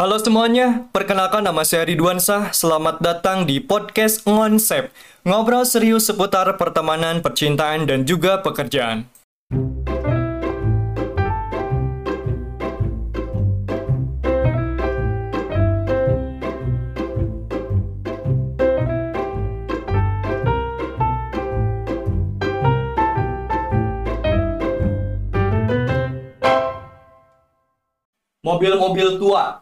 Halo semuanya, perkenalkan nama saya Ridwan Sah. Selamat datang di podcast Ngonsep. Ngobrol serius seputar pertemanan, percintaan, dan juga pekerjaan. Mobil-mobil tua.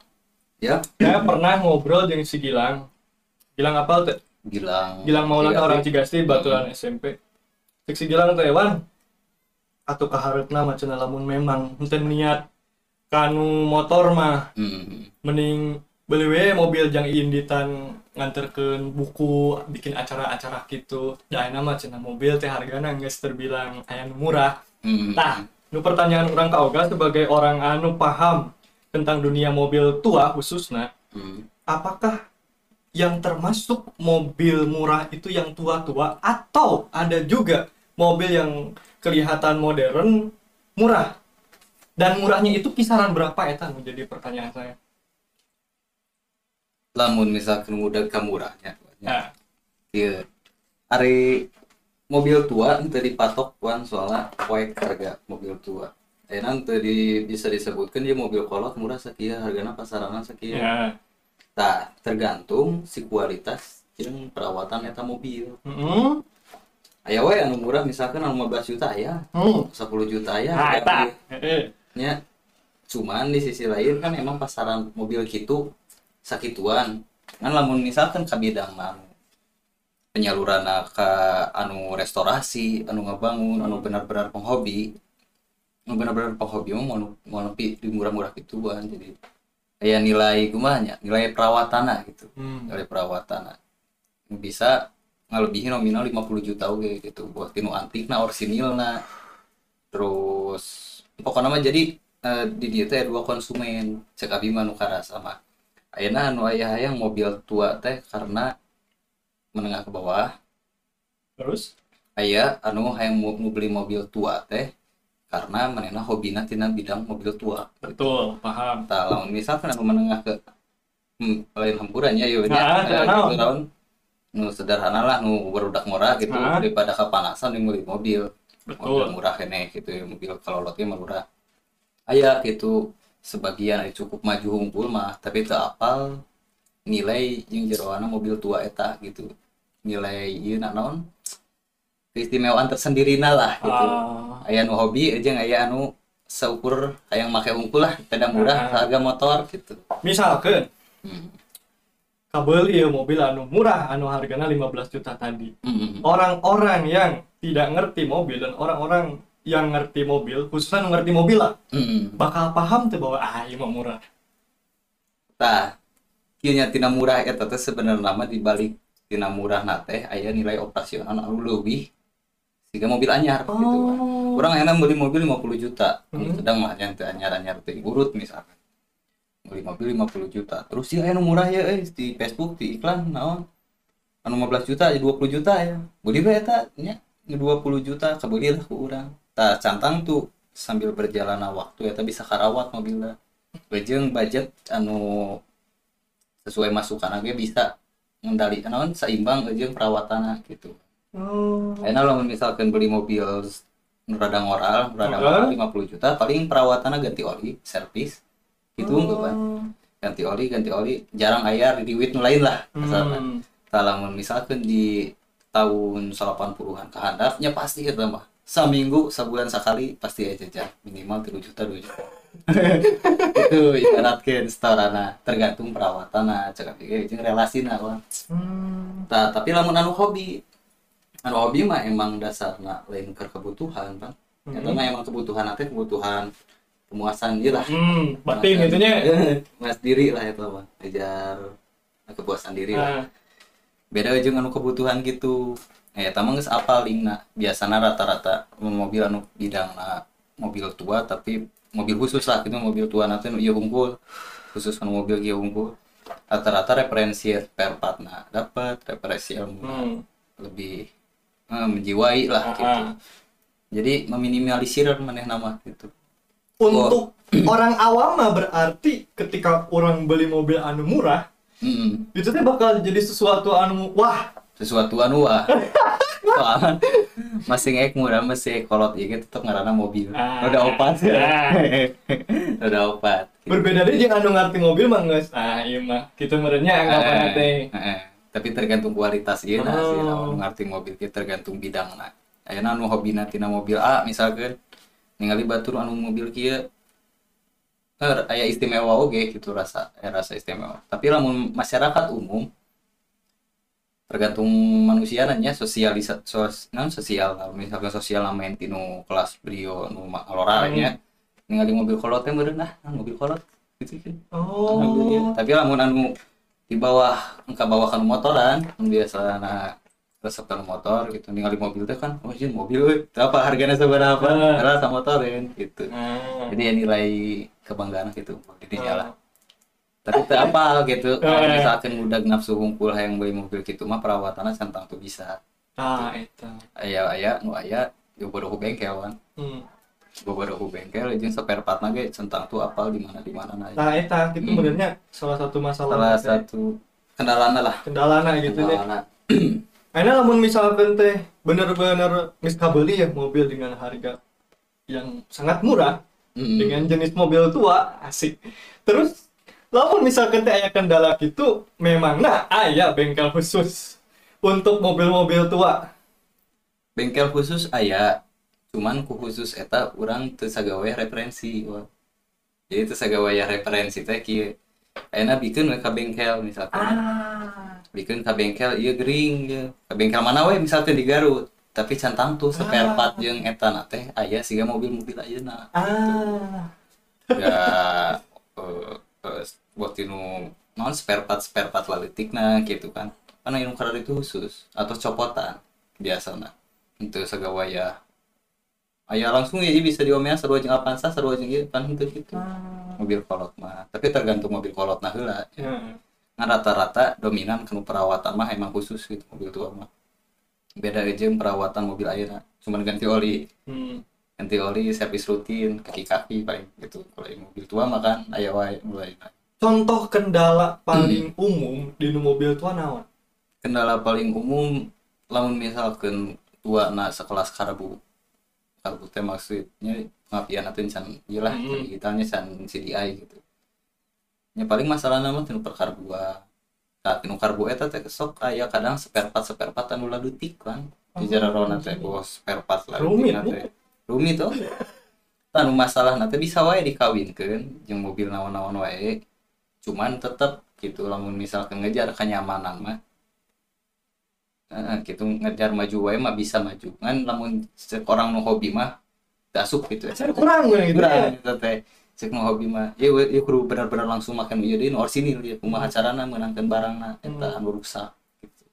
Ya Saya pernah ngobrol dengan si Gilang. Gilang apa tuh? Gilang Gilang Maulana Iya, orang. Cigasti baturan SMP. Cek si Gilang teh wan. Atau kaharepna macam lamun memang henteu niat kanu motor mah Hmm. mending beli we mobil jang inditan nganterkeun buku bikin acara-acara gitu da ayeuna mah cenah mobil teh hargana geus terbilang aya nu murah Hmm. Nah, nu pertanyaan orang ka Oga sebagai orang anu paham tentang dunia mobil tua khususnya, Hmm. apakah yang termasuk mobil murah itu yang tua-tua atau ada juga mobil yang kelihatan modern murah? Dan murahnya itu kisaran berapa eta menjadi pertanyaan saya. lamun misalkan udah ke murahnya Nah, iya hari mobil tua itu dipatok kan soalnya poek harga mobil tua Enak tuh di, bisa disebutkan dia mobil kolot murah sekian harganya pasarannya sekian. Ya. nah tergantung si kualitas jeung perawatan eta mobil. Mm aya we anu murah misalkan anu 15 juta aya Hmm. 10 juta aya Nah, eta. nya cuman di sisi lain kan emang pasaran mobil gitu sakituan. Kan lamun misalkan ke bidang penyaluran ke anu restorasi anu ngebangun anu benar-benar penghobi benar-benar mah mau mau nepi di murah-murah gituan jadi kayak nilai kumanya nilai perawatan gitu. Hmm. nilai perawatan bisa ngelebihin nominal 50 juta oke gitu buat tinu antik nah orsinil nah terus pokoknya mah jadi eh, di dia teh dua konsumen. Cek abi nu sama ayeuna anu aya hayang mobil tua teh karena menengah ke bawah. Terus? aya anu hayang mau beli mobil tua teh karena manehna hobina tina bidang mobil tua Betul, paham. tah lamun misalkan anu menengah ke hmm, lain hampuran ya yeuh Nah, naon? gitu nu sederhana lah nu barudak murah gitu Nah. daripada kepanasan di beli mobil mobil Betul. murah ini gitu ya mobil kalau lotnya murah aya gitu sebagian cukup maju unggul mah tapi teu apal nilai yang jeroana mobil tua eta gitu nilai ieu naon keistimewaan tersendiri lah gitu aya nu hobi aja aya anu seukur hayang make unggul lah beda murah Ah. harga motor gitu misalkan Hmm. kabel ya mobil anu murah anu harganya 15 juta tadi. Hmm. Orang-orang yang tidak ngerti mobil dan orang-orang yang ngerti mobil, khususnya ngerti mobil lah, Hmm. bakal paham tuh bahwa ah ini mah murah. tah kieu nya tina murah eta teh sebenarnya nama dibalik tina murah na teh aya nilai operasional anu leuwih sehingga mobil anyar gitu. Orang enak beli mobil 50 juta. Hmm. sedang mah yang anyar-anyar teh urut misalkan. Beli mobil 50 juta. Terus ya anu murah ya eh di Facebook di iklan naon? Anu 15 juta jadi 20 juta ya. Beli we eta nya 20 juta kabeli lah ku urang. Tah cantang tuh sambil berjalan waktu eta bisa karawat mobilnya. Bejeng budget anu sesuai masukan aja bisa ngendali naon seimbang jeung perawatan gitu Oh. Enak lah misalkan beli mobil nu rada ngoral, rada Ngoral. ngoral 50 juta, paling perawatannya ganti oli, servis, gitu Oh. kan. Ganti oli, ganti oli, jarang ayar di duit lain lah. Misalkan, Hmm. Kalau misalkan di tahun 80-an ke handapnya pasti itu mah. Seminggu, sebulan sekali pasti aja jajan minimal 3 juta 2 juta. itu ibaratkan setorana tergantung perawatan cek abi jeung relasina lah. Hmm. Nah, tapi lamun anu hobi anu hobi mah emang dasarna lain ke kebutuhan kan itu mah emang kebutuhan nanti kebutuhan pemuasan diri lah. Hmm, batin itunya. mas diri lah itu mah. Ngejar kepuasan diri lah. Nah, beda aja anu kebutuhan gitu. Eh tamang geus apal lingna biasana rata-rata mobil anu bidang mobil tua tapi mobil khusus lah gitu. Mobil tua nanti ieu unggul khusus anu mobil ieu unggul rata-rata referensi spare part nah dapat referensi ilmu hmm. lebih eh, menjiwai lah Ah, gitu. ah. jadi meminimalisir maneh nama gitu. Untuk orang awam mah berarti ketika orang beli mobil anu murah Mm, itu teh bakal jadi sesuatu anu wah. Sesuatu anu wah. Soalnya masih ngek murah masih kolot iya tetap ngarana mobil. Ah. udah opat. Ah. udah opat. Berbeda deh jeung anu ngerti mobil mah geus. Ah iya mah. Kitu merenya anggapan Eh, teh. Eh, eh. Tapi tergantung kualitas iya nah sih Oh. ngerti mobil kita tergantung bidang nah ayeuna anu hobi tina mobil A misalkan ningali batur anu mobil kieu eh, aya istimewa oge gitu rasa eh, rasa istimewa tapi lamun masyarakat umum tergantung manusia nanya sosialisa sos, non sosial lah misalkan sosial main tinu kelas brio nu aloranya ningali mobil kolot teh meureun nah nah, mobil kolot gitu kan oh. Tapi lamun anu di bawah engka bawah kan motoran, biasa na resep kan motor gitu ningali mobil teh kan, oh jeung mobil euy. Teu apa hargana seberapa? Karena sama motorin gitu. Ah. Jadi ya nilai kebanggaan gitu di dinya lah. Ah. Tapi teu apa gitu. Kalau Eh. misalkan udah nafsu hungkul hayang beli mobil gitu mah perawatannya centang tuh bisa. ah eta Aya aya nu aya di bodoh bengkel kan. hmm. Bodoh bengkel jeung spare part ge centang tuh apal di mana di mana nah. nah eta gitu Hmm. sebenarnya salah satu masalah Salah teh. satu kendalana lah. kendalana gitu Kendalana. Karena lamun misalkan teh bener-bener geus kabeli ya mobil dengan harga yang sangat murah Mm. dengan jenis mobil tua asik. Terus lamun misalkan teh aya kendala gitu memang nah aya bengkel khusus untuk mobil-mobil tua. bengkel khusus aya cuman ku khusus eta urang teu sagawe referensi wah. jadi teu sagawe referensi teh kieu ayeuna bikeun we ka bengkel misalkan Ah. bikeun ka bengkel ieu gering ieu ka bengkel mana we misalkan di Garut tapi cantang tuh spare part jeung eta na teh aya siga mobil-mobil ayeuna Ah. ya eh, eh, buat tinu non spare part spare part lalitikna gitu kan karena yang karar itu khusus atau copotan biasana untuk segawaya ayah langsung ya bisa diomel sarua jeung Avanza sarua jeung ieu kan henteu gitu. Mobil kolot mah tapi tergantung mobil kolot nah heula Ya. ngan rata-rata dominan kanu perawatan mah emang khusus gitu mobil tua mah. Beda aja perawatan mobil ayeuna cuman ganti oli. Hmm. ganti oli servis rutin kaki-kaki paling gitu. Kalau mobil tua mah kan aya wae mulai Contoh kendala paling umum di mobil tua naon? kendala paling umum lamun misalkan tua na sekelas karbu karbu teh maksudnya ngapian atau can ieu lah Mm-mm. digitalnya can CDI gitu. Ya paling masalah nama tinu perkarbua tak tinu karbu eta teh sok aya kadang spare part spare part anu ladutik kan di jara rona teh bos spare part ladutik teh. Rumit tuh anu masalah nanti bisa wae dikawinkeun jeung mobil naon-naon wae. Cuman tetep gitu lamun misalkan ngejar kenyamanan mah Nah, gitu ngejar maju wae mah bisa maju kan lamun seorang nu hobi mah dasuk gitu Saya kurang gue gitu. kurang ya. gitu teh cek nu hobi mah ya ya kudu benar-benar langsung makan ieu deui nu orsinil ya kumaha carana meunangkeun barangna eta Hmm. anu rusak gitu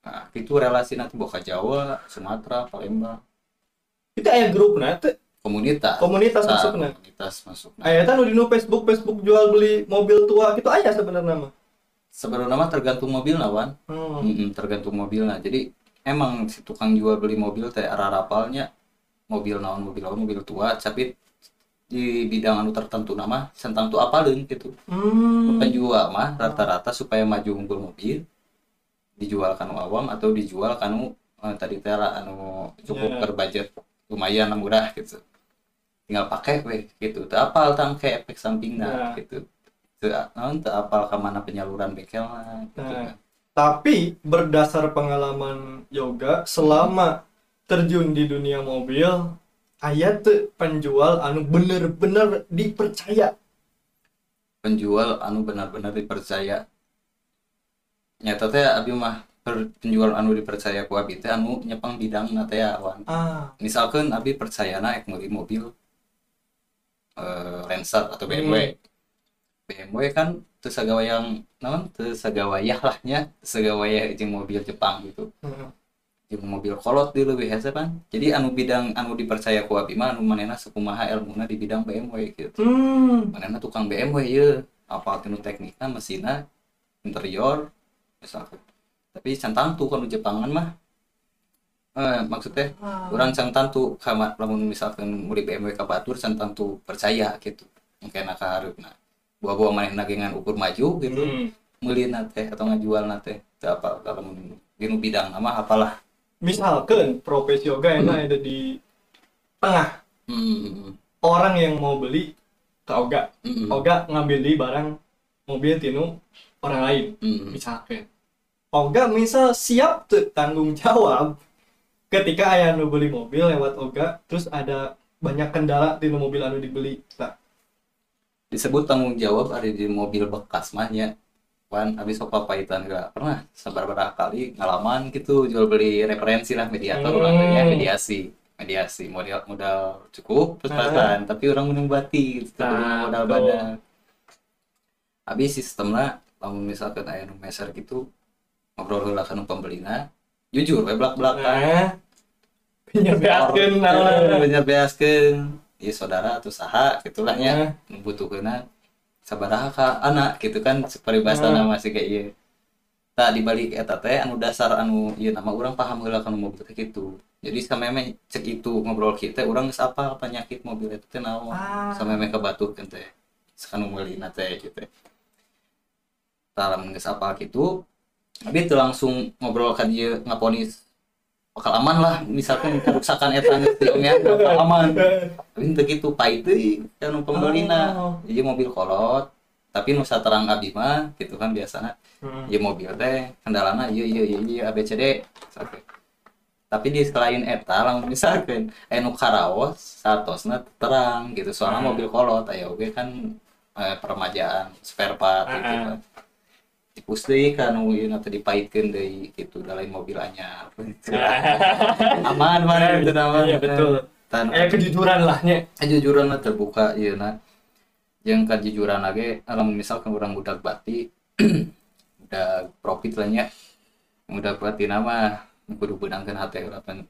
nah itu relasi nanti boka Jawa Sumatera Palembang Itu aya grup nah, teh komunitas komunitas Sa- masukna. komunitas masuk Aya teh nu di Facebook Facebook jual beli mobil tua gitu aya sebenarnya mah. Sebenarnya mah tergantung mobil lawan Hmm. Mm-mm, tergantung mobilnya jadi emang si tukang jual beli mobil teh arah rapalnya mobil naon mobil naon mobil tua tapi di bidang anu tertentu nama tentang tu apalin gitu Hmm. penjual mah rata-rata supaya maju unggul mobil dijual kanu awam atau dijual kanu eh, tadi teh lah, anu cukup Ya. berbudget lumayan murah gitu tinggal pakai weh gitu teu apal tangke efek sampingna Ya. gitu naon teu apal ke mana penyaluran bengkel gitu Nah. kan. Tapi berdasar pengalaman yoga selama terjun di dunia mobil, aya tuh penjual anu bener-bener dipercaya. penjual anu benar-benar dipercaya. Nyata teh abi mah per- penjual anu dipercaya ku abi teh anu nyepang bidang na teh awan. Ah, misalkan abi percayana ek meuli mobil eh Lancer atau BMW BMW kan teu sagawayang naon? Teu sagawayah lahnya teu sagawayah jeung mobil Jepang gitu. Hmm. jeung mobil kolot di leuwih hese kan. Jadi anu bidang anu dipercaya ku abi mah anu manehna sakumaha ilmuna di bidang BMW gitu. Hmm. manehna tukang BMW ya apa tinu tekniknya mesinnya interior misalkan tapi centang tuh kalau Jepangan mah. Eh, maksudnya orang sang tantu kamar lamun misalkan murid BMW ka batur sang tantu percaya gitu. Mungkin nak harupna bawa-bawa main nagengan ukur maju gitu Hmm. meuli nate atau ngajual nate apa kalau dinu bidang nama apalah misalkan profesi yoga yang ada di tengah hmm. orang yang mau beli ke Oga Hmm. Oga ngambil di barang mobil tinu orang lain Hmm. misalkan Oga misal siap tuh tanggung jawab ketika ayah nu beli mobil lewat Oga terus ada banyak kendala di mobil anu dibeli tak disebut tanggung jawab ada di mobil bekas mah nya. Kan habis sok papaitan gak pernah. Seberapa kali ngalaman gitu jual beli referensi lah mediator Hmm. lah ya mediasi. Mediasi modal modal cukup terus pasan tapi orang menung bati gitu Ah, modal betul. badan. Habis sistemnya lamun misalkan aya nu meser gitu ngobrol heula ka nu pembelina jujur we belak belakan nah. Naon banyak beaskeun ieu saudara atau saha gitulah nya Nah. membutuhkan sabaraha ka anak gitu kan. Peribahasana Hmm. masih kayak ieu tak dibalik eta teh anu dasar anu ieu nama orang paham heula kana mobil teh gitu jadi sameme cek itu ngobrol kita orang geus apal penyakit mobil itu teh naon. Ah. sameme kabatukeun teh sakanu meulina teh gitu talam geus apal gitu tapi itu langsung ngobrol ka dia ngaponis bakal aman lah misalkan kerusakan eta diomnya bakal aman tapi untuk gitu pahit deui anu pembelina Oh. jadi mobil kolot tapi nusa terang abdi mah gitu kan biasanya Hmm. ya mobil teh kendalana iya iya iya iya ABCD tapi di selain eta misalkan anu karaos satosna terang gitu soalnya Hmm. mobil kolot aya oge kan eh, peremajaan spare part gitu ah. kan tipus deui kan nu ieu teh dipaitkeun deui gitu da lain mobil anyar aman mana itu nama Iya, betul. Tan- eh kejujuran lah nya kejujuran lah terbuka iya nah. Yang kejujuran lagi alam misalkan orang budak bati udah profit lah nya udah bati nama kudu benangkeun hati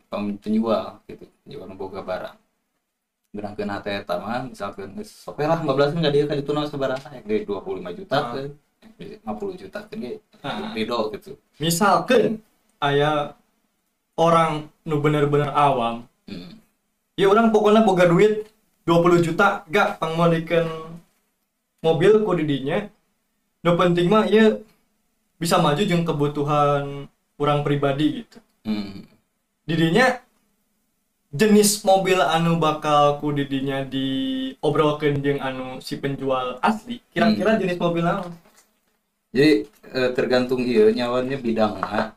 pem- penjual gitu. Penjual nu boga barang. Benangkeun hati eta mah misalkan geus sope lah 15 enggak dia kan dituna sabaraha ya dari 25 juta Ah. ke 50 juta ke ge Ah. ridho gitu misalkan aya orang nu bener-bener awam hmm. ya orang pokoknya boga duit 20 juta gak pangmodikeun mobil ku didinya nu penting mah ya bisa maju jeung kebutuhan orang pribadi gitu Hmm. didinya jenis mobil anu bakal ku didinya diobrolkeun jeung anu si penjual asli kira-kira jenis mobil apa Jadi eh, tergantung iya nyawanya bidang nah.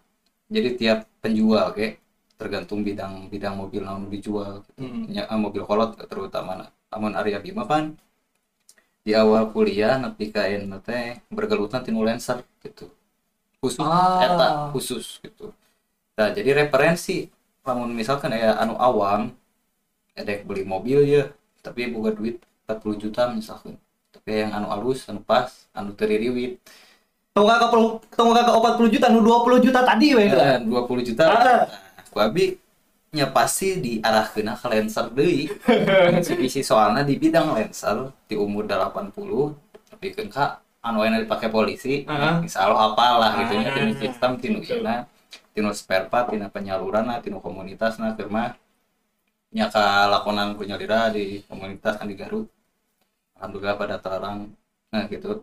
Jadi tiap penjual kayak tergantung bidang bidang mobil yang dijual. Gitu. Hmm. Eh, mobil kolot terutama nah. Amun Arya Bima kan di awal kuliah nepi ka enu teh bergelutan tinu Lancer gitu. Khusus Ah. eta khusus gitu. Nah, jadi referensi lamun misalkan ya anu awam edek beli mobil ya tapi buka duit 40 juta misalkan tapi yang anu alus anu pas anu teririwit tong kakak pel- tong kakak 40 juta nu 20 juta tadi we Eh, 20 juta Ah. nah, ku abi nya pasti diarahkeun ka Lancer deui Mitsubishi soalnya di bidang Lancer di umur 80 tapi kan kak anu enak dipakai polisi Ah. insya Allah apalah gitu Ah. tinu sistem tinu Betul. ieu tinu spare part tina penyaluran tinu komunitas nah keur mah nya lakonan punya di komunitas kan di Garut alhamdulillah pada terang nah gitu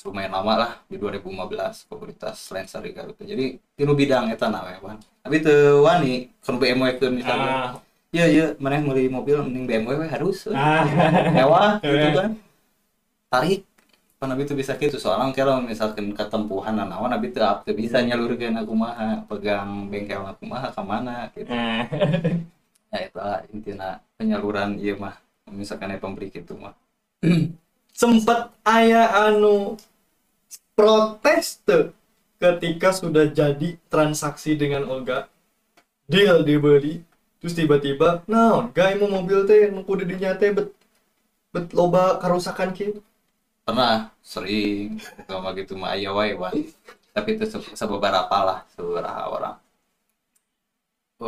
lumayan lama lah di 2015 komunitas Lancer di Garut. Jadi tinu bidang eta na we wan. Tapi teu wani kan BMW keun misalnya ah. Iya iya maneh meuli mobil mending BMW we harus ah. Mewah gitu kan. Tarik pan abi teu bisa gitu soalnya kalau misalkan ketempuhan naon abi teu teu bisa nyalurkeun aku maha pegang bengkel aku maha ka mana? Gitu. Ah. ya itu lah intinya penyaluran iya mah. Misalkan pemberi gitu mah sempet aya anu protes tuh ketika sudah jadi transaksi dengan Olga. Deal dibeli terus tiba-tiba nah gay mau mobil teh mau kudu dinya teh bet bet loba karusakan ki pernah sering sama gitu mah aya wae tapi itu se- sebeberapa lah sebeberapa orang.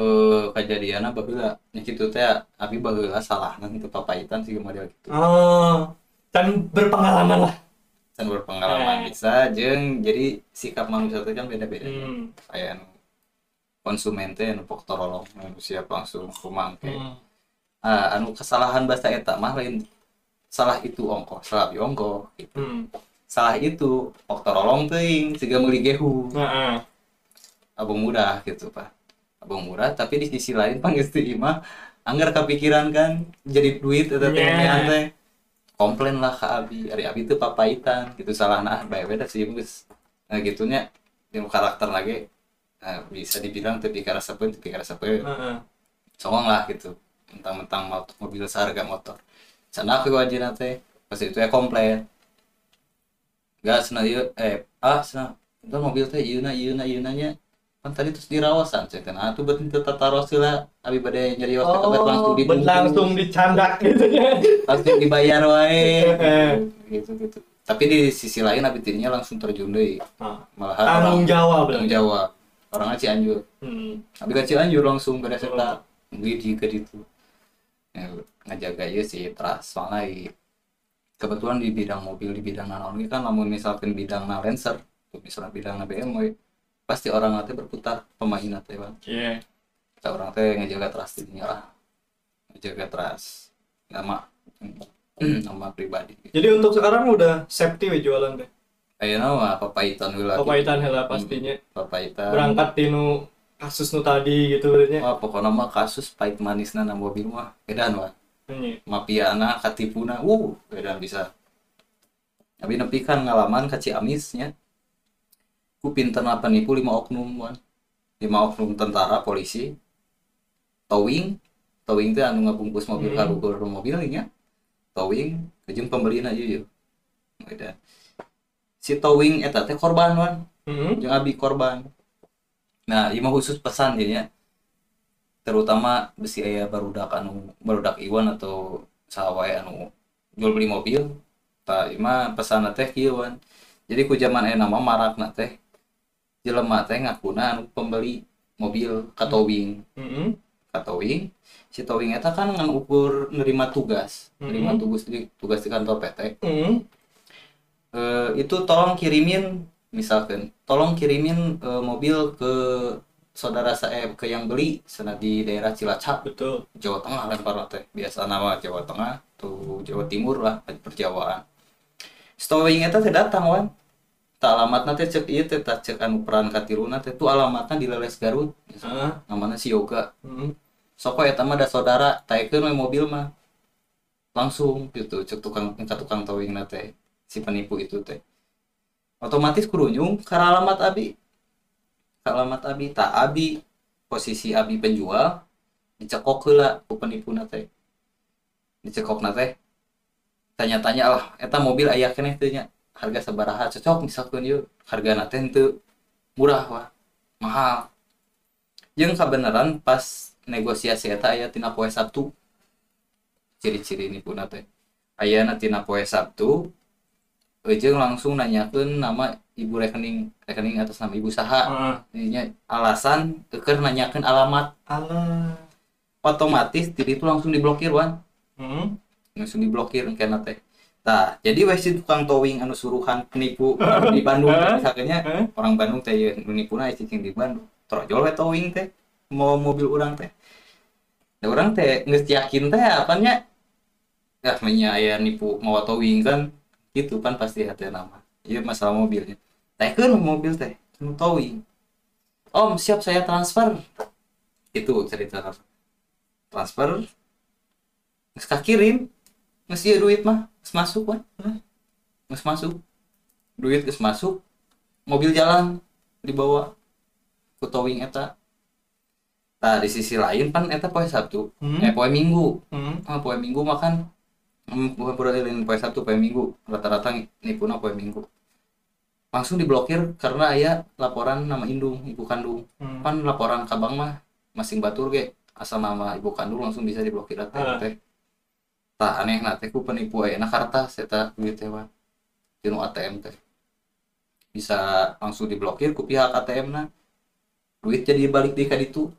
Eh kejadiannya babila nya kitu teh abi baheula salah nanti papaitan sih model gitu oh dan berpengalaman lah dan berpengalaman Eh. bisa jeng jadi sikap manusia itu kan beda-beda hmm. kayak anu konsumen teh anu anu siap langsung kumangke Hmm. ah anu kesalahan bahasa eta mah lain salah itu ongko salah abi ongko gitu. Hmm. salah itu pok torolong teuing siga meuli gehu Nah, abang murah gitu pak abang murah tapi di sisi lain panggil mah anggar kepikiran kan jadi duit atau Yeah. teh komplain lah ke abi. Hari abi itu papaitan gitu. Salah nah baik beda sih gus. Nah gitunya yang karakter lagi nah, bisa dibilang tapi karena sepen tapi sepen Heeh. songong lah gitu. Mentang-mentang mot- mobil seharga motor. Sana aku wajib teh pas itu ya komplain. Gak senang ieu eh ah senang itu mobil teh ieu na ieu na ieu nya kan tadi terus dirawasan cek nah tuh betul tata taruh sila abi bade nyari waktu oh, langsung dibungkus langsung dicandak gitu ya. langsung dibayar wae. Gitu gitu. Tapi di sisi lain abi langsung terjun deui Ah, malahan Tanggung orang- jawab tanggung jawab. Orangnya Cianjur Hmm. Abi ka Cianjur langsung pada serta beli di ke itu ngajaga ya sih teras soalnya i- kebetulan di bidang mobil di bidang naon ini kan namun misalkan bidang na Lancer tuh misalnya bidang na BMW pasti orang nanti berputar pemain nanti bang Iya. Kita orang teh ngajaga teras dirinya lah ngajaga teras nama nama pribadi Jadi untuk sekarang udah safety we jualan teh. ayo nama papaitan heula Papaitan heula pastinya. papaitan Berangkat tinu kasus nu tadi gitu berarti. wah pokoknya mah kasus pahit manisna na mobil mah edan wah Ini. mapiana katipuna uh beda bisa tapi nepi kan ngalaman ka Ciamisnya ku pinter apa nipu lima oknum wan. Lima oknum tentara polisi. Towing. Towing teh anu ngabungkus mobil Hmm. karugur mobilnya towing. Kejeng pembelian aja yuk. Beda. Si towing eta teh korban wan. Hmm. jeung abi korban. Nah ieu mah khusus pesan dia terutama besi aya barudak anu barudak iwan atau sawae anu jual beli mobil. Tak ima pesan teh kieu wan. Jadi ku zaman aya nama marakna teh jelema teh ngakuna anu pembeli mobil ka towing Hmm. ka towing si towing eta kan ngan ukur nerima tugas nerima Mhm. tugas di tugas di kantor PT Hmm. Eh, itu tolong kirimin misalkan tolong kirimin eh, mobil ke saudara saya ke yang beli sana di daerah Cilacap Betul. Jawa Tengah lempar teh biasa nama Jawa Tengah tuh Jawa Timur lah perjawaan stowing eta teh datang wan tak alamatna teh cek ieu teh tak cek anu peran katiruna teh tuh alamatna di Leles Garut. Ah. namanya si Yoga. Hmm. sok eta mah ada saudara we mobil mah. Langsung gitu cek tukang ka tukang towing teh si penipu itu teh. Otomatis kurunyung ke alamat abi. Ke alamat abi tak abi posisi abi penjual dicekok heula ku penipu teh. Dicekok teh. Tanya-tanya lah eta mobil aya keneh teh nya harga sabaraha cocok misalkan yuk harga teh teu murah wah mahal. Jeung kabeneran pas negosiasi eta aya tina poe Sabtu. Ciri-ciri ini pun teh aya tina poe Sabtu Ujung langsung nanyakeun nama ibu rekening rekening atas nama ibu saha. Ah. ininya alasan keur nanyakeun alamat. Alah. otomatis jadi itu langsung diblokir wan. Hmm. langsung diblokir kena teh Nah, jadi wes tukang towing anu suruhan penipu di Bandung. Misalnya orang Bandung teh ya menipuna cicing di Bandung. Trojol we towing teh mau mobil orang teh. Da orang teh geus yakin teh apanya? Ya menya aya nipu mau towing kan gitu kan pasti hati nama. Iya masalah mobilnya. Teh kan mobil teh anu towing. Om siap saya transfer. Itu cerita transfer kakirim geus ieu duit mah masuk kan geus masuk. Duit geus masuk. Mobil jalan dibawa ku towing eta. Nah di sisi lain pan eta poe Sabtu. Hmm. eh poe Minggu. Hmm. ah poe Minggu makan hmm, bukan berarti lain poe Sabtu poe Minggu. Rata-rata nipuna poe Minggu. Langsung diblokir karena aya laporan nama indung ibu kandung Hmm. pan laporan kabang mah masing batur ge asal nama ibu kandung langsung bisa diblokir Ah. teh tah aneh na teh ku penipu aya na kertas eta duit teh wan. Tinu ATM teh. Bisa langsung diblokir ku pihak ATM na. Duit jadi balik di ka ditu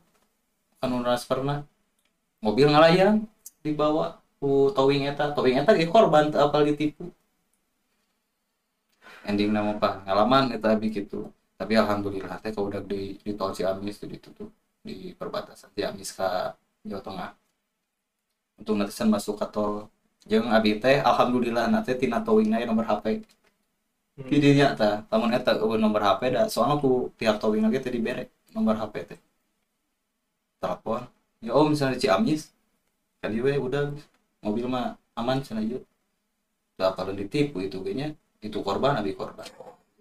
anu transferna mobil ngalayang dibawa ku towing eta. Towing eta ge korban apal ditipu. Ending nama apa ngalaman eta abi gitu tapi alhamdulillah teh kalau udah di di tol Ciamis tuh ditutup. Di perbatasan Ciamis ke Jawa Tengah untuk netizen masuk ke tol jeung abi teh alhamdulillah nanti tina towing aya nomor HP Hmm. di dinya tah lamun eta nomor HP da soalnya ku pihak towing lagi teh dibere nomor HP teh. Telepon ya oh misalnya di Ciamis kan we udah mobil mah aman cenah ieu. Da kalau ditipu itu kayaknya itu korban abi korban.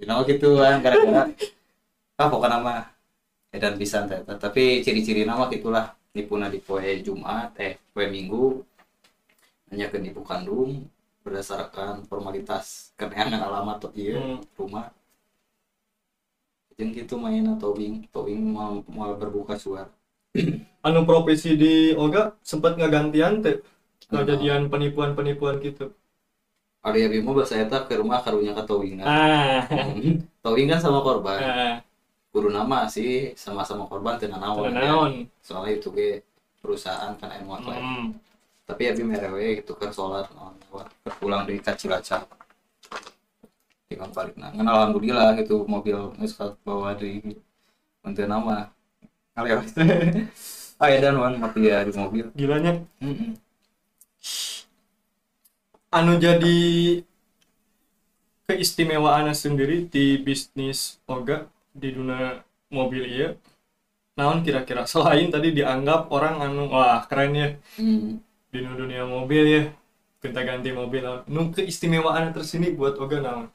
Nah, gitu kan gara-gara. Ah pokoknya mah edan pisan teh. Tapi ciri-ciri nama gitulah nipuna di poe Jumat eh poe Minggu hanya ke ibu kandung berdasarkan formalitas keneangan alamat tuh iya Hmm. rumah. Jeung gitu main towing towing mau mau berbuka suara. Anu profesi di Oga sempat ngegantian teh? Kejadian penipuan-penipuan gitu. Ada yang mau bahasa eta ke rumah karunya ke towing ah. Towing kan sama korban. Ah guru nama sih sama-sama korban tenan naon ya. soalnya itu ge perusahaan kan aya motor hmm. tapi abi merewe gitu kan solar naon pulang dari Cilacap tinggal balik. Nah kan alhamdulillah gitu mobil geus bawa di menteri nama. Ngalewas aya dan wan mati ya di mobil. Gilanya Mm-mm. anu jadi keistimewaan sendiri di bisnis Oga di dunia mobil iya. Naon kira-kira? Selain tadi dianggap orang anu wah keren ya. Mm. di dunia mobil ya. Kita ganti mobil. Nu keistimewaan tersini buat Oga naon?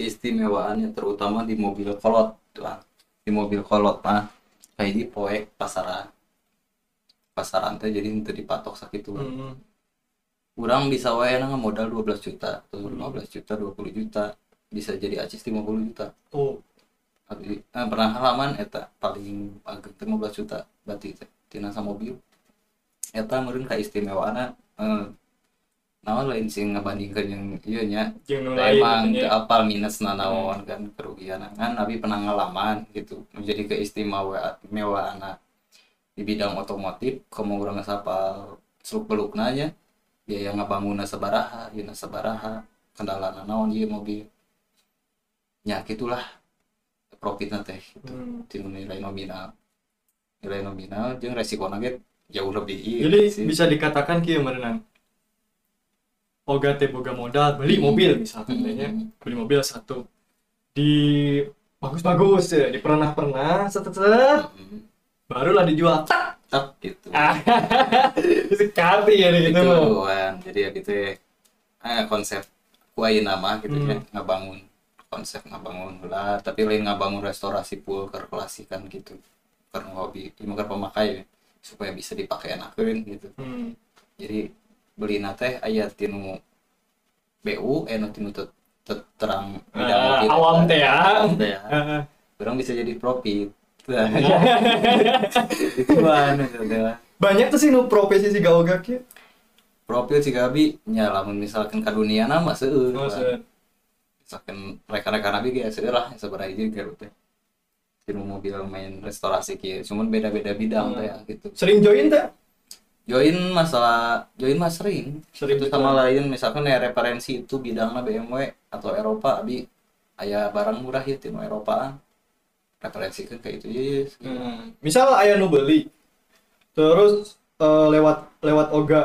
Keistimewaannya terutama di mobil kolot tuh di mobil kolot mah. Kayak di poek pasaran. Pasaran teh jadi itu dipatok sakit tuh hmm. kurang bisa wae na modal 12 juta atau 15 juta 20 juta. Bisa jadi acis 50 juta. Oh Abdi, eh, pernah halaman eta paling agak 15 juta berarti teh tina mobil. Eta meureun kaistimewaana eh naon lain sing ngabandingkeun yang ieu nya? Emang apal minus nanaon kan kerugian kan Abi pernah ngalaman gitu menjadi keistimewaan di bidang otomotif kamu urang sapal seluk beluk nanya biaya ngabangun sabaraha ieu sabaraha kendala naon ieu mobil. Nya gitulah profitna teh gitu. Hmm. nilai nominal. Nilai nominal jeung resiko ge jauh lebih ieu. Jadi sih. bisa dikatakan kieu merenang Oga teh boga modal beli mobil misalkan nya. Hmm. beli mobil satu. Di bagus-bagus ya di pernah-pernah set set, set, Hmm. barulah dijual tak. Tak gitu. Ah. Sekali ya gitu gitu jadi ya gitu ya. Eh, konsep kuain nama gitu ya Hmm. Konsep ngabangun lah tapi lain ngabangun restorasi pool ke klasikan gitu. Karena hobi mungkin pemakai ya, supaya bisa dipakai enakeun gitu. Hmm. jadi beli teh aya tinu BU eh nu tinu te- te- terang mobil, awam kan. teh ya. Awam teh ya. Ah, orang bisa jadi profit. Itu ya. banyak tuh sih nu profesi si gaoga kieu profil si Gabi nya lamun misalkan ke dunia nama seueur. Oh, misalkan rekan-rekan Abi kayak seueur lah seberapa hiji gitu. Tinu mobil main restorasi kieu cuman beda-beda bidang Hmm. ya gitu. Sering join teh join masalah join mah sering. Sering itu sama lain misalkan ya referensi itu bidangnya BMW atau Eropa Abi aya barang murah ya tinu Eropaan referensi kan kayak itu yes. Hmm. misal ayah nu beli terus eh, lewat lewat Oga.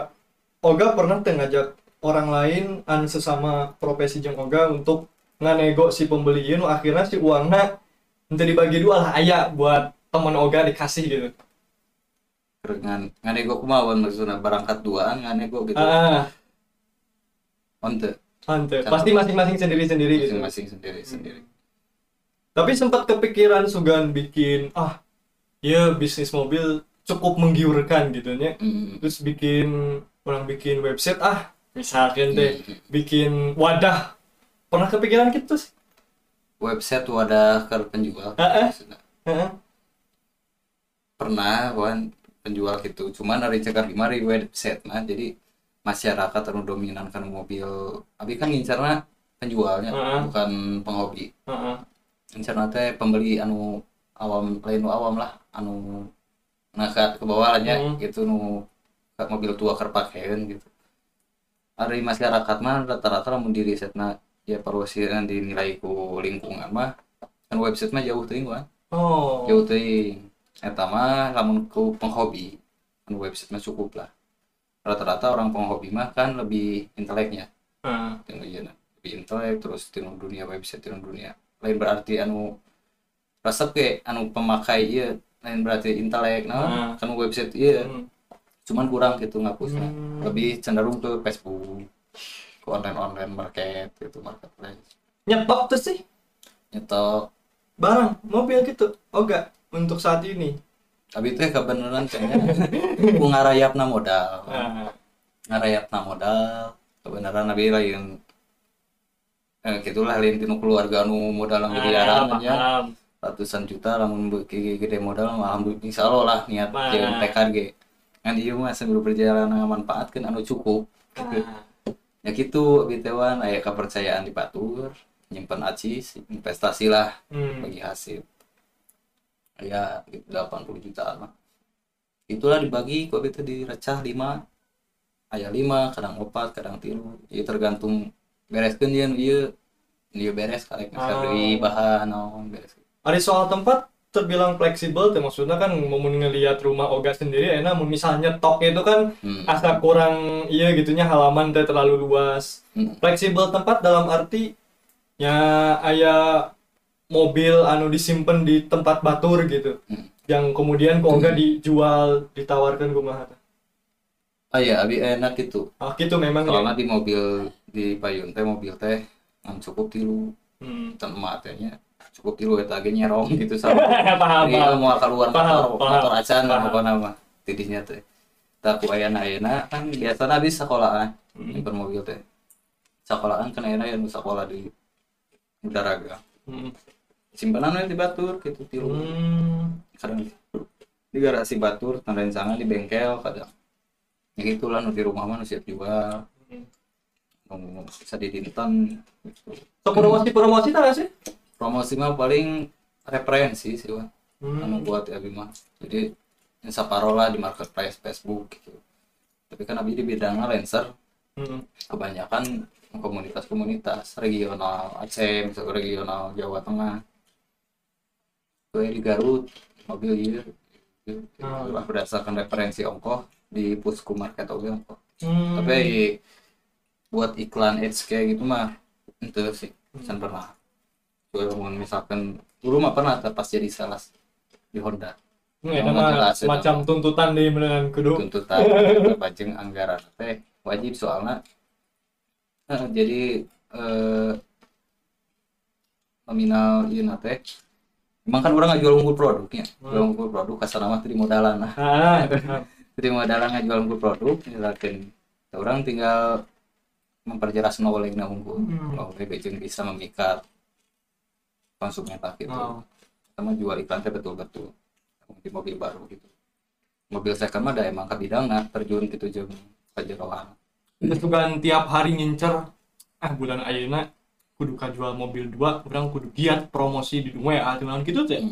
Oga pernah teh ngajak orang lain an sesama profesi jeung Oga untuk nganego si pembeli ieu nu akhirnya si uangna nanti dibagi dua lah aya buat temen Oga dikasih gitu. Ngan nganego kumaha maksudnya berangkat duaan nganego gitu? Ah onte? Ante Cara- pasti masing-masing sendiri-sendiri gitu. Masing-masing sendiri sendiri tapi sempat kepikiran Sugan bikin ah ya bisnis mobil cukup menggiurkan gitu nya. Mm. terus bikin orang bikin website ah misalkan teh Mm. bikin wadah pernah kepikiran gitu sih website wadah ke penjual maksudnya. Heeh. pernah kan penjual gitu cuman dari cekar di mari website nah jadi masyarakat anu dominan kan mobil abi kan ngincarna penjualnya Heeh. bukan penghobi Heeh. ngincarna teh pembeli anu awam lain awam lah anu ngakat ke bawah aja Hmm. gitu nu mobil tua kerpakeun gitu hari masyarakat mah rata-rata lamun di risetna ya perwasiran dinilai ku lingkungan mah kan website mah jauh teuing kan oh. Jauh teuing. Eta mah lamun ku penghobi anu website mah cukup lah. Rata-rata orang penghobi mah kan lebih inteleknya. Ieu lebih intelek terus tinu dunia website tinu dunia. Lain berarti anu resep ke anu pemakai iya lain berarti intelek Nah. nah kan website iya hmm. Cuman kurang gitu ngapusnya. Hmm. lebih cenderung ke Facebook ke online online market gitu marketplace. Nyetok tuh sih? Nyetok. Barang mobil gitu. Oh enggak untuk saat ini. Tapi itu kebenaran kayaknya. Ku ngarayapna modal. Nah, ngarayapna modal kebenaran nabi lain eh gitulah lain tinu keluarga anu modal miliaran Ah, aja. paham. ratusan juta lamun gede modal mah alhamdulillah insya Allah lah niat Nah. ge kan ieu mah sambil perjalanan manfaatkeun anu cukup gitu. Nah, ya gitu bitewan aya kepercayaan di batur nyimpen acis investasi lah hmm. bagi hasil ya gitu, 80 jutaan mah itulah dibagi kok itu direcah 5 aya 5 kadang opat kadang tilu ya tergantung bereskeun dia ieu ieu beres karek Oh. oh. bahan naon beres Ada soal tempat terbilang fleksibel, teh maksudnya kan mau ngelihat rumah Oga sendiri, enak misalnya tok itu kan hmm. asa kurang iya gitunya halaman teh terlalu luas. Hmm. Fleksibel tempat dalam arti ya aya mobil anu disimpan di tempat batur gitu. Hmm. Yang kemudian kok Oga dijual, ditawarkan kumaha. teh. ah ya abi enak gitu Ah gitu memang ya. soalnya di mobil di payun teh mobil teh cukup tilu Hmm. tehnya cukup tilu eta ge nyerong gitu sama paham, Iya mau keluar Paham, motor, paham, motor acan paham. pokoknya mah tidihnya teh. Tak ayana ayana kan biasa nabi sekolahan Hmm. nyimpen mobil teh. Sekolahan kan ayana yang sekolah di Udaraga. Hmm. Simpanan di batur gitu tilu. Hmm. Kadang di garasi batur tanda sangan di bengkel kadang. Ya gitu lah nu di rumah mah siap jual. Nu bisa gitu. So promosi-promosi tak sih? Promosi mah paling referensi sih Wan. Hmm. anu buat ya Abi mah jadi saparola di marketplace Facebook gitu tapi kan Abi di bidangnya Lancer Hmm. kebanyakan komunitas-komunitas regional Aceh misalnya regional Jawa Tengah gue di Garut mobil gitu. Hmm. Lah, berdasarkan referensi ongkoh di pusku market oke ongkoh Hmm. tapi buat iklan ads kayak gitu mah itu sih Hmm. pernah ngomong misalkan dulu mah pernah pas jadi sales di Honda Hmm, mah itu. semacam tuntutan di menengan kudu. tuntutan bajeng anggaran teh wajib soalnya eh, jadi eh, nominal iya teh emang kan orang nggak jual unggul produknya Hmm. jual unggul produk kasar nama di modalan nah Ah, di modalan nggak jual unggul produk misalkan orang tinggal memperjelas knowledge unggul Hmm. knowledge bajeng bisa memikat konsumen tak gitu. Oh. sama jual iklan teh betul-betul. Di mobil baru gitu. Mobil second mah ada emang ke bidangna terjun gitu jeung kejeroan Itu kan tiap hari ngincer ah bulan ayeuna kudu jual mobil dua, orang kudu giat promosi di WA cuman gitu teh.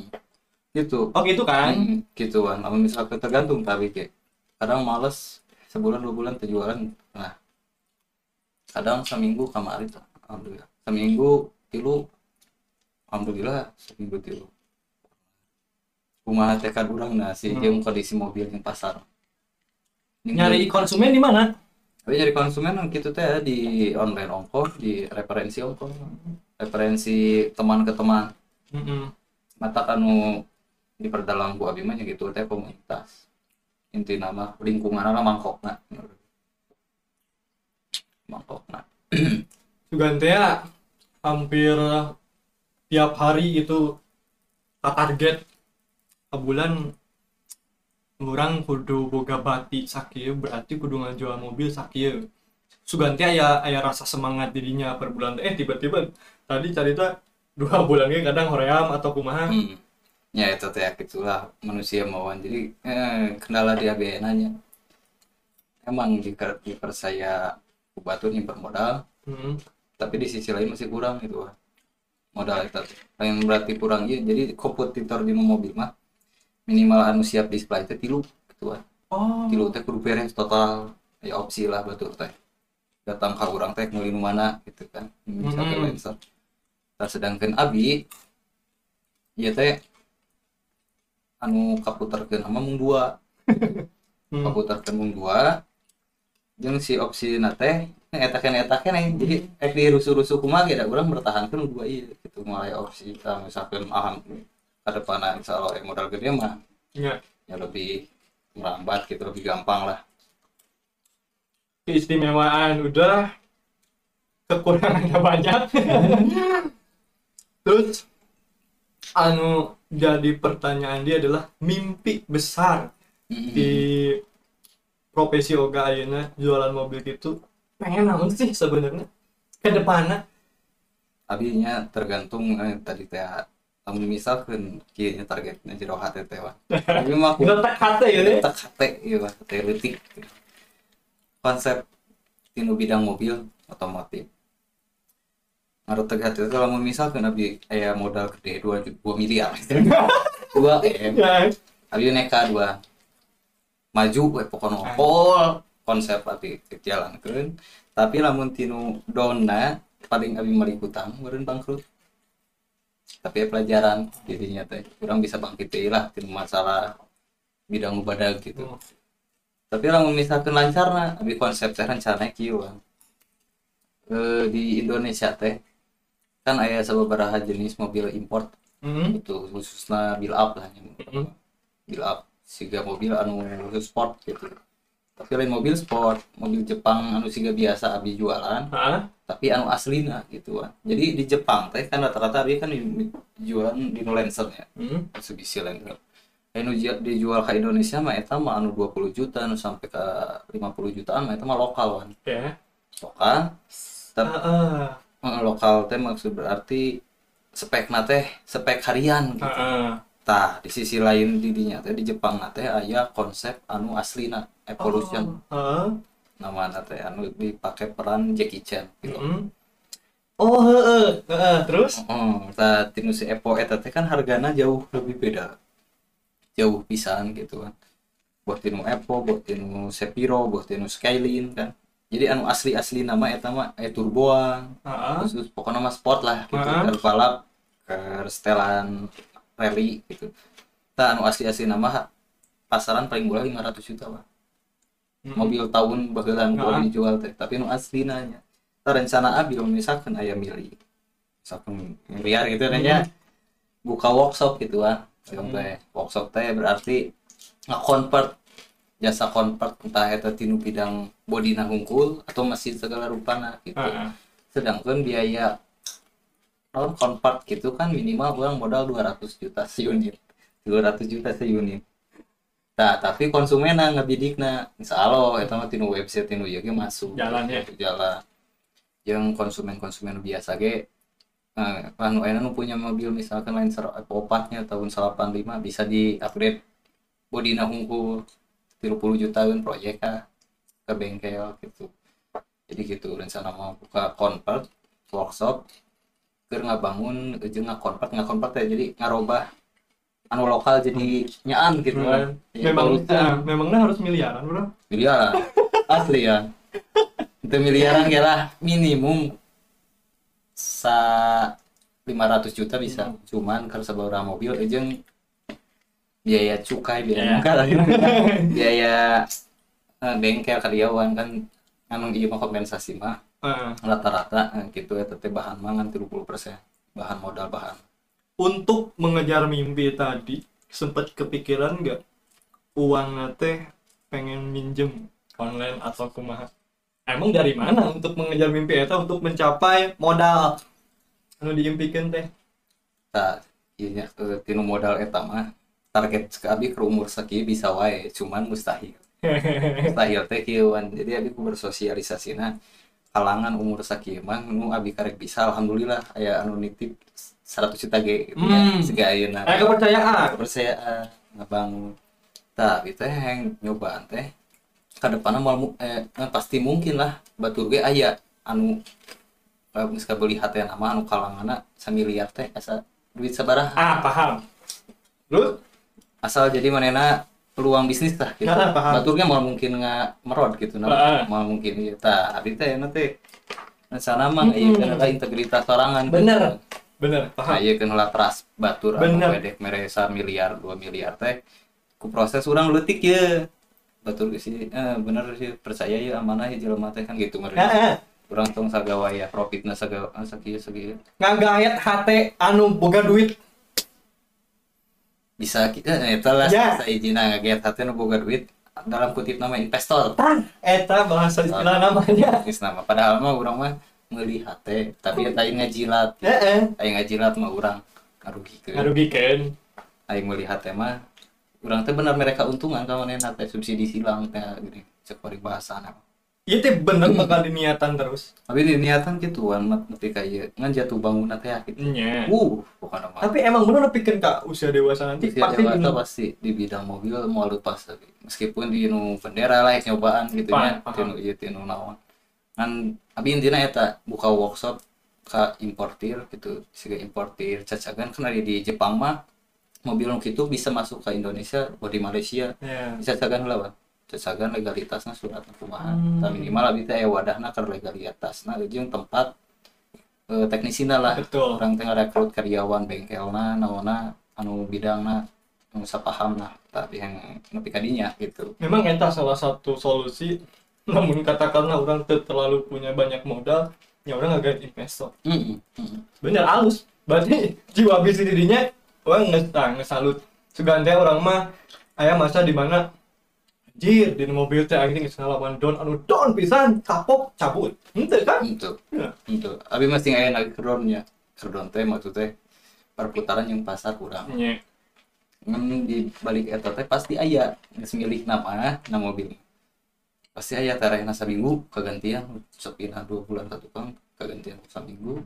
gitu. Oh gitu kan? Hmm, gituan. Namun misalkan tergantung tapi kayak kadang males sebulan dua bulan terjualan nah. Kadang seminggu kemarin tuh alhamdulillah. Seminggu tilu alhamdulillah seminggu tilu kumaha tekad urang nah si Hmm. jeung kondisi mobil yang pasar Nyari konsumen di mana? tapi nyari konsumen gitu teh di online ongkoh di referensi ongkoh referensi teman ke teman Mm-mm. mata kanu diperdalam bu abi mah nya gitu teh komunitas inti nama lingkungan lah mangkokna mangkokna Sugan teh ya, hampir tiap hari itu tak target ke bulan orang kudu boga bati sakieu berarti kudu ngajual mobil sakieu Suganti aya aya rasa semangat dirinya per bulan eh tiba-tiba tadi cerita dua bulan ge kadang hoream atau kumaha hmm. ya itu teh gitulah manusia mauan jadi eh, kendala di ABN nya emang diker- dipercaya batu nyimpen modal Hmm. tapi di sisi lain masih kurang gitu. Modal itu lain berarti kurang. Ya jadi kompetitor di mobil mah minimal anu siap display teh tilu gitu oh. Tilu teh kudu beres total. Ya opsi lah betul teh. Datang ke orang teh ngelinu mana gitu kan. Mhm. Lancer nah, sedangkan Abi ya teh anu kaputerkeun nama mung dua. Hmm. kaputerkeun mung dua jeung si opsi nate kene eta kene jadi ek di rusuh-rusuh kumaha ge da urang bertahankeun dua ieu gitu mulai opsi kita misalkan aham ka depanna insyaallah eh, modal gede mah Ya. ya lebih merambat gitu lebih gampang lah. Keistimewaan udah kekurangannya banyak. Terus anu jadi pertanyaan dia adalah mimpi besar di profesi Oga Ayeuna jualan mobil gitu pengen naon sih sebenarnya? Ke depannya? Abinya tergantung eh, tadi teh lamun misalkan kieu nya targetnya jero hate teh wah tapi mah aku letak hati ya deh tak hate ieu wah teh leutik. Konsep tinu bidang mobil otomotif. Teh hate teh lamun misalkan abi aya modal gede 2 2 miliar. 2 M. Ya. Abi neka dua. Maju we pokoknya pol konsep abi jalankeun tapi lamun tinu dona paling abi hutang meureun bangkrut tapi ya pelajaran jadinya teh kurang bisa bangkit lah tinu masalah bidang badag gitu Hmm. tapi lamun misalkan lancar nah abi konsep teh rencana kieu Bang. Eh, di Indonesia teh kan aya sababaraha jenis mobil import Hmm. itu khususnya build up lah Hmm. build up siga mobil anu khusus sport gitu tapi lain mobil sport mobil Jepang anu siga biasa abi jualan Hah? tapi anu aslina gitu kan jadi di Jepang teh kan rata-rata abi kan jualan di Lancer ya Hmm. Mitsubishi Lancer anu ju- dijual ke Indonesia mah eta mah anu 20 juta anu sampai ke 50 jutaan mah eta mah lokal kan Oke. lokal tapi Ah, eh, lokal teh maksud berarti spekna teh spek harian gitu ah, ah. Tah, di sisi lain di dinya teh di Jepang na teh aya konsep anu aslina evolution Ah, nama teh anu dipake peran Jackie Chan gitu. hmm. Oh, heeh, heeh. terus? Oh, tinu si Epo eta teh kan hargana jauh lebih beda. Jauh pisan gitu kan. Buat tinu Epo, buat tinu Sepiro, buat tinu Skyline kan. Jadi anu asli-asli nama eta mah e turboan, Ah, khusus pokoknya mah sport lah gitu Ah. ke balap ke setelan rally gitu. Nah anu asli-asli nama pasaran paling murah 500 juta lah hmm. mobil tahun bagelan Ah. kalau dijual teh. Tapi anu asli nanya. Tah rencana abi misalkan aya mili. Misalkan miliar gitu kan ya. Buka workshop gitu kan Hmm. workshop teh berarti nge-convert. Jasa convert entah eta tinu bidang body hungkul atau mesin segala rupana gitu. Ah, ah. sedangkan biaya non convert gitu kan minimal orang modal 200 juta seunit. 200 juta seunit. Nah tapi konsumenna ngabidikna insya Allah itu mah tinu website tinu ge masuk. Jalan ya. jalan. Yang konsumen-konsumen biasa ge nah, anu aya nu punya mobil misalkan Lancer opatnya tahun 85 bisa di upgrade bodina hungkul 30 jutaan proyek ke bengkel gitu. Jadi gitu rencana mau buka convert workshop keur ngabangun jeung ngakonvert ngakonvert ya jadi ngarobah anu lokal jadi nyaan gitu kan. Ya, Memang, ah, memangnya harus miliaran, bro? miliaran. Asli ya. Itu miliaran ya lah minimum sa 500 juta bisa. Cuman kalau sebuah mobil ejeng biaya cukai biaya Ya. bengkel biaya eh, bengkel karyawan kan anu iya mah kompensasi mah. Ah. Rata-rata eh, gitu ya teteh bahan mangan 30% bahan modal bahan Untuk mengejar mimpi tadi, sempat kepikiran nggak uang teh pengen minjem online atau kumaha? Emang dari mana untuk mengejar mimpi itu untuk mencapai modal? Anu diimpikan teh. tak iya eh, tinu modal eta mah target abi ke umur sakieu bisa wae cuman mustahil mustahil teh kieu wan. jadi abi ku bersosialisasina kalangan umur sakieu mah nu abi karek bisa alhamdulillah aya anu nitip 100 juta ge Hmm. siga ayeuna Eh kepercayaan. kepercayaan ngabang tak itu yang nyobaan teh ke depannya mau eh, pasti mungkin lah batur ge aya anu eh, geus kabeli hati nama anu kalangana samiliar teh asa duit sabaraha Ah paham. Lu? asal jadi manena peluang bisnis lah gitu Ah, paham. baturnya mau mungkin nggak merod gitu Ah. nah mau mungkin gitu tak abi teh nanti sana mah Mm-mm. iya kan integritas sorangan Bener. bener paham Nah, iya kan lah teras batur anu Bener. wedek meresa miliar dua miliar teh ku proses orang letik ya batur sih eh, bener sih percaya ya amanah ya jelema teh kan gitu meureun Heeh. urang tong sagawa ya profitna sagawa sakieu sakieu ngagayat hate anu boga duit bisa kita eh, eta lah Ya. sa izina ngaget hati nu boga duit dalam kutip nama investor. Tah eta bahasa istilah namanya. Geus nama. Padahal mah urang mah meuli hate tapi aing ngajilat heeh aing ngajilat mah urang ngarugikeun ngarugikeun aing melihat teh mah urang teh bener mereka untungan ka manehna teh subsidi silang teh gini cek bari bahasana Iya teh bener bakal diniatan terus. tapi di niatan gitu an mah nepi ka ieu ngan jatuh bangunan teh gitu Iya. uh bukan mah Tapi emang bener pikir kak usia dewasa nanti Usia pasti dewasa pasti di bidang mobil mau lepas tapi meskipun di nu bendera lah nyobaan gitu paham. tinu ieu tinu naon kan abi intina eta buka workshop ka importir gitu siga importir cacagan kan ada di Jepang mah mobil nu kitu bisa masuk ke Indonesia atau di Malaysia Iya. bisa cacagan lah Bang. Cacagan legalitasnya surat kumaha Hmm. Tah minimal abi teh wadahna keur legalitasna jeung tempat eh, teknisina lah Betul. orang tengah rekrut karyawan bengkelna naona anu bidangna anu sapahamna tapi yang nepi kadinya gitu Memang eta salah satu solusi. Namun katakanlah orang terlalu punya banyak modal, ya orang agak investor. Mm, mm. Bener halus. Berarti jiwa bisnis dirinya orang ah, ngesalut. Sugante orang mah aya masa di mana Jir, di mobil teh aing geus ngalawan down anu down pisan, kapok cabut. Henteu kan? itu Ya. itu abi masih aya lagi kerdonnya kerdon teh maksud teh perputaran yang pasar kurang Iya. ngan di balik eta teh pasti aya geus milik nama na mobil pasti aya tarehna saminggu kagantian sepina dua bulan satu kang kagantian saminggu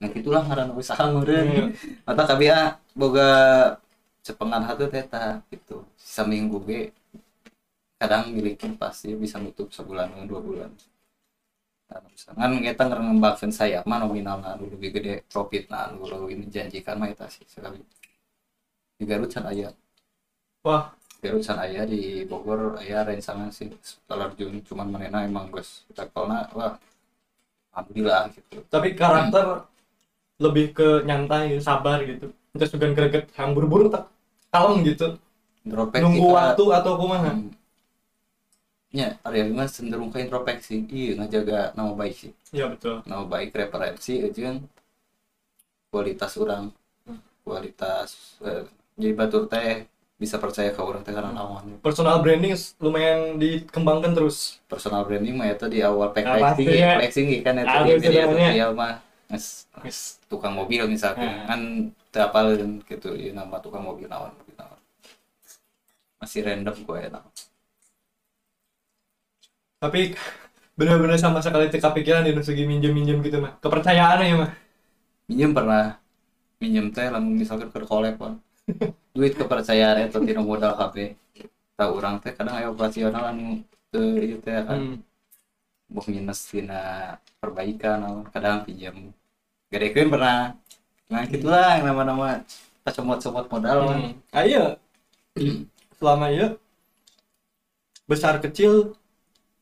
nah itulah ngaranna usaha meureun Iya. mata kabia boga cepengan hatu teh gitu saminggu ge kadang milikin pasti bisa nutup sebulan atau dua bulan Nah, misalkan kita ngembangkan saya mah nominalna anu lebih gede profit nah anu lebih menjanjikan mah eta sih sekali di Garut can aya Wah, Garut can aya di Bogor aya rencangan sih setelah Jun cuman manena emang geus levelna wah alhamdulillah gitu tapi karakter lebih ke nyantai, sabar gitu. Kita suka greget yang buru-buru tak kalem gitu. introspeksi Nunggu ka- waktu atau kumaha. Hmm. Ya, Arya Bima cenderung ke introspeksi. Iya, ngajaga nama baik sih. Iya betul. Nama baik referensi jeung kualitas orang. Hmm. Kualitas eh, jadi batur teh bisa percaya ke orang teh karena naon. Personal branding lumayan dikembangkan terus. Personal branding mah eta di awal pack Ah, flexing, pasti ya. flexing ieu kan eta Harus di media sosial mah nges Wis. tukang mobil misalkan Hmm. kan teu apaleun gitu ieu nama tukang mobil naon mobil naon. Masih random gue ya Tapi bener-bener sama sekali teu kepikiran di segi minjem-minjem gitu mah. Kepercayaan ya mah. minjem pernah minjem teh lamun misalkan ke kolek Pak. duit kepercayaan eta tina modal HP tahu orang teh kadang aya operasional anu ieu teh kan Hmm. boh minus tina perbaikan kadang pinjam gadekeun pernah nah gitulah yang nama-nama kacamot-comot modal. Hmm. Ah, iya. Selama iya besar kecil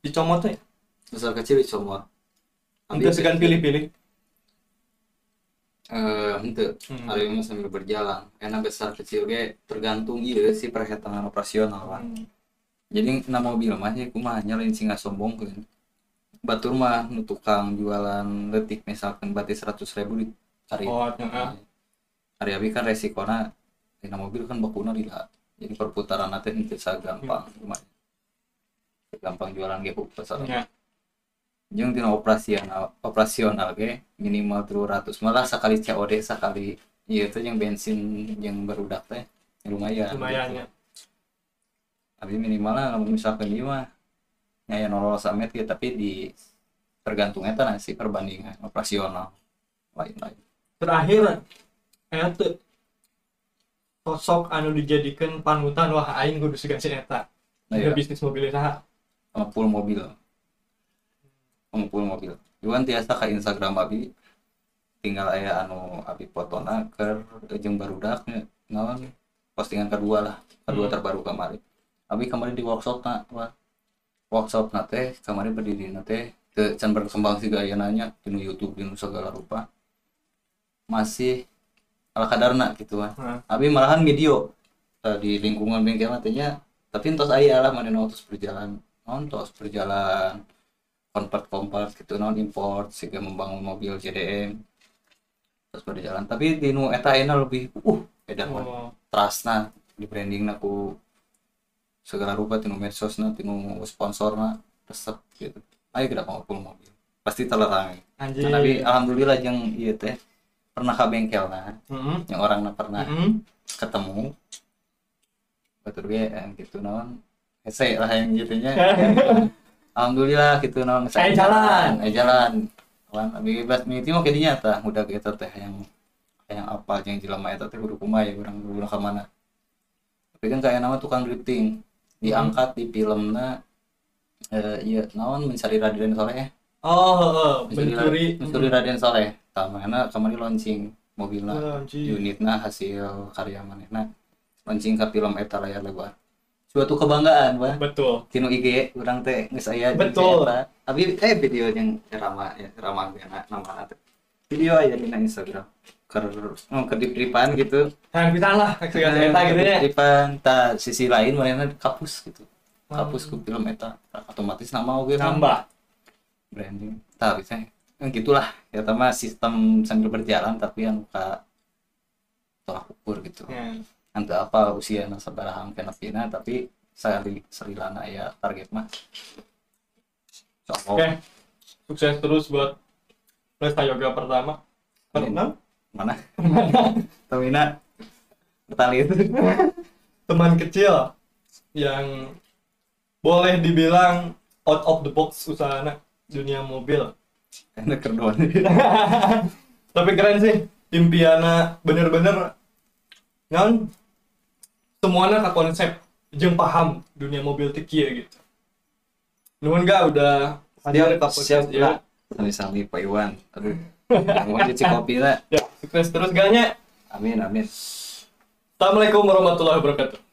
dicomot ya. besar kecil semua Untuk segan pilih-pilih. eh henteu Hmm. hari ini sambil berjalan enak besar kecil ge tergantung ieu si perhitungan operasional kan Hmm. jadi na mobil mah ya kumaha nyalain singa sombong kan batur mah nu tukang jualan letik misalkan berarti seratus ribu di hari Oh, heeh. hari abi kan resikona dina mobil kan bakuna lila jadi perputaran nanti itu gampang lumayan gampang jualan ge pasar Ya. jeung tina operasional operasional ge minimal 300 malah sekali COD sekali ieu teh yang bensin yang berudak teh lumayan Lumayan gitu. ya. tapi minimalnya lamun misalkan ieu mah nya nolol samet ya tapi di tergantungnya teh nasi perbandingan operasional lain-lain Terakhir eta sosok anu dijadikan panutan wah aing kudu siga si eta. Nah, Iya. iya. bisnis mobil. Sama full mobil. Sama full mobil. Iwan tiasa ke Instagram abi. Tinggal aya anu abi fotona ke jeung barudak naon postingan kedua lah kedua Hmm. terbaru kemarin abi kemarin di workshop na wah workshop na teh kemarin berdiri na teh teu can berkembang sih gaya nanya di YouTube di segala rupa. Masih ala kadarna gitu kan Nah, tapi malahan video eh, di lingkungan bengkel nantinya tapi entos aya lah mana terus berjalan nontos berjalan. Convert convert gitu non import sehingga membangun mobil JDM terus berjalan. Tapi di nu eta enak lebih uh edan oh. trustna di branding ku segala rupa tinu medsos na tinu sponsor na resep gitu. Ayo kita mau mobil. Pasti telerang anjing. nah, tapi alhamdulillah yang iya teh pernah ke bengkel nah Mm-mm. yang orang na pernah Mm-mm. ketemu. Betul gue gitu non hese lah yang gitunya. Alhamdulillah gitu non Eh, jalan. eh jalan. Kan abi bebas miti mah kayaknya nyata udah kita teh yang yang apa yang jelema eta teh kudu kumaha ya urang kudu ka mana tapi kan kayak nama tukang drifting. Diangkat di filmnya eh iya naon mencari Raden Soleh Oh, heeh, mencuri mencuri. mencuri Raden Soleh. Tamana kemarin launching mobilnya Oh, unitnya hasil karya manehna launching ke film eta layar lebar suatu kebanggaan wah. Betul. tinu IG urang teh geus aya di Betul. Tapi eh video yang rama ya rama ya nama teh video aya di Instagram. Ker oh, kedip-dipan gitu. Yang bisa lah, eta gitu ya. kedip-dipan ta sisi lain mana kapus gitu. Kapus ke film eta. Otomatis nama kan Nambah. branding. Tapi saya kan gitulah. Ya sama sistem sambil berjalan tapi yang ka tolak ukur gitu. Ya. Nanti apa usia sabaraha kena pina tapi saya serilana ya target mah. So, Oke. Sukses terus buat Lesta Yoga pertama. Karena mana? Tamina bertali itu. Teman kecil yang boleh dibilang out of the box usahana dunia mobil. enak kerdoan Tapi keren sih, impiana bener-bener non semuanya ke konsep jeung paham dunia mobil teh kieu gitu. Nuhun gak udah hadir ke siap ieu. lah sami-sami Pak Iwan aduh mau cuci kopi lah Ya, sukses terus gaknya. amin amin Assalamualaikum warahmatullahi wabarakatuh.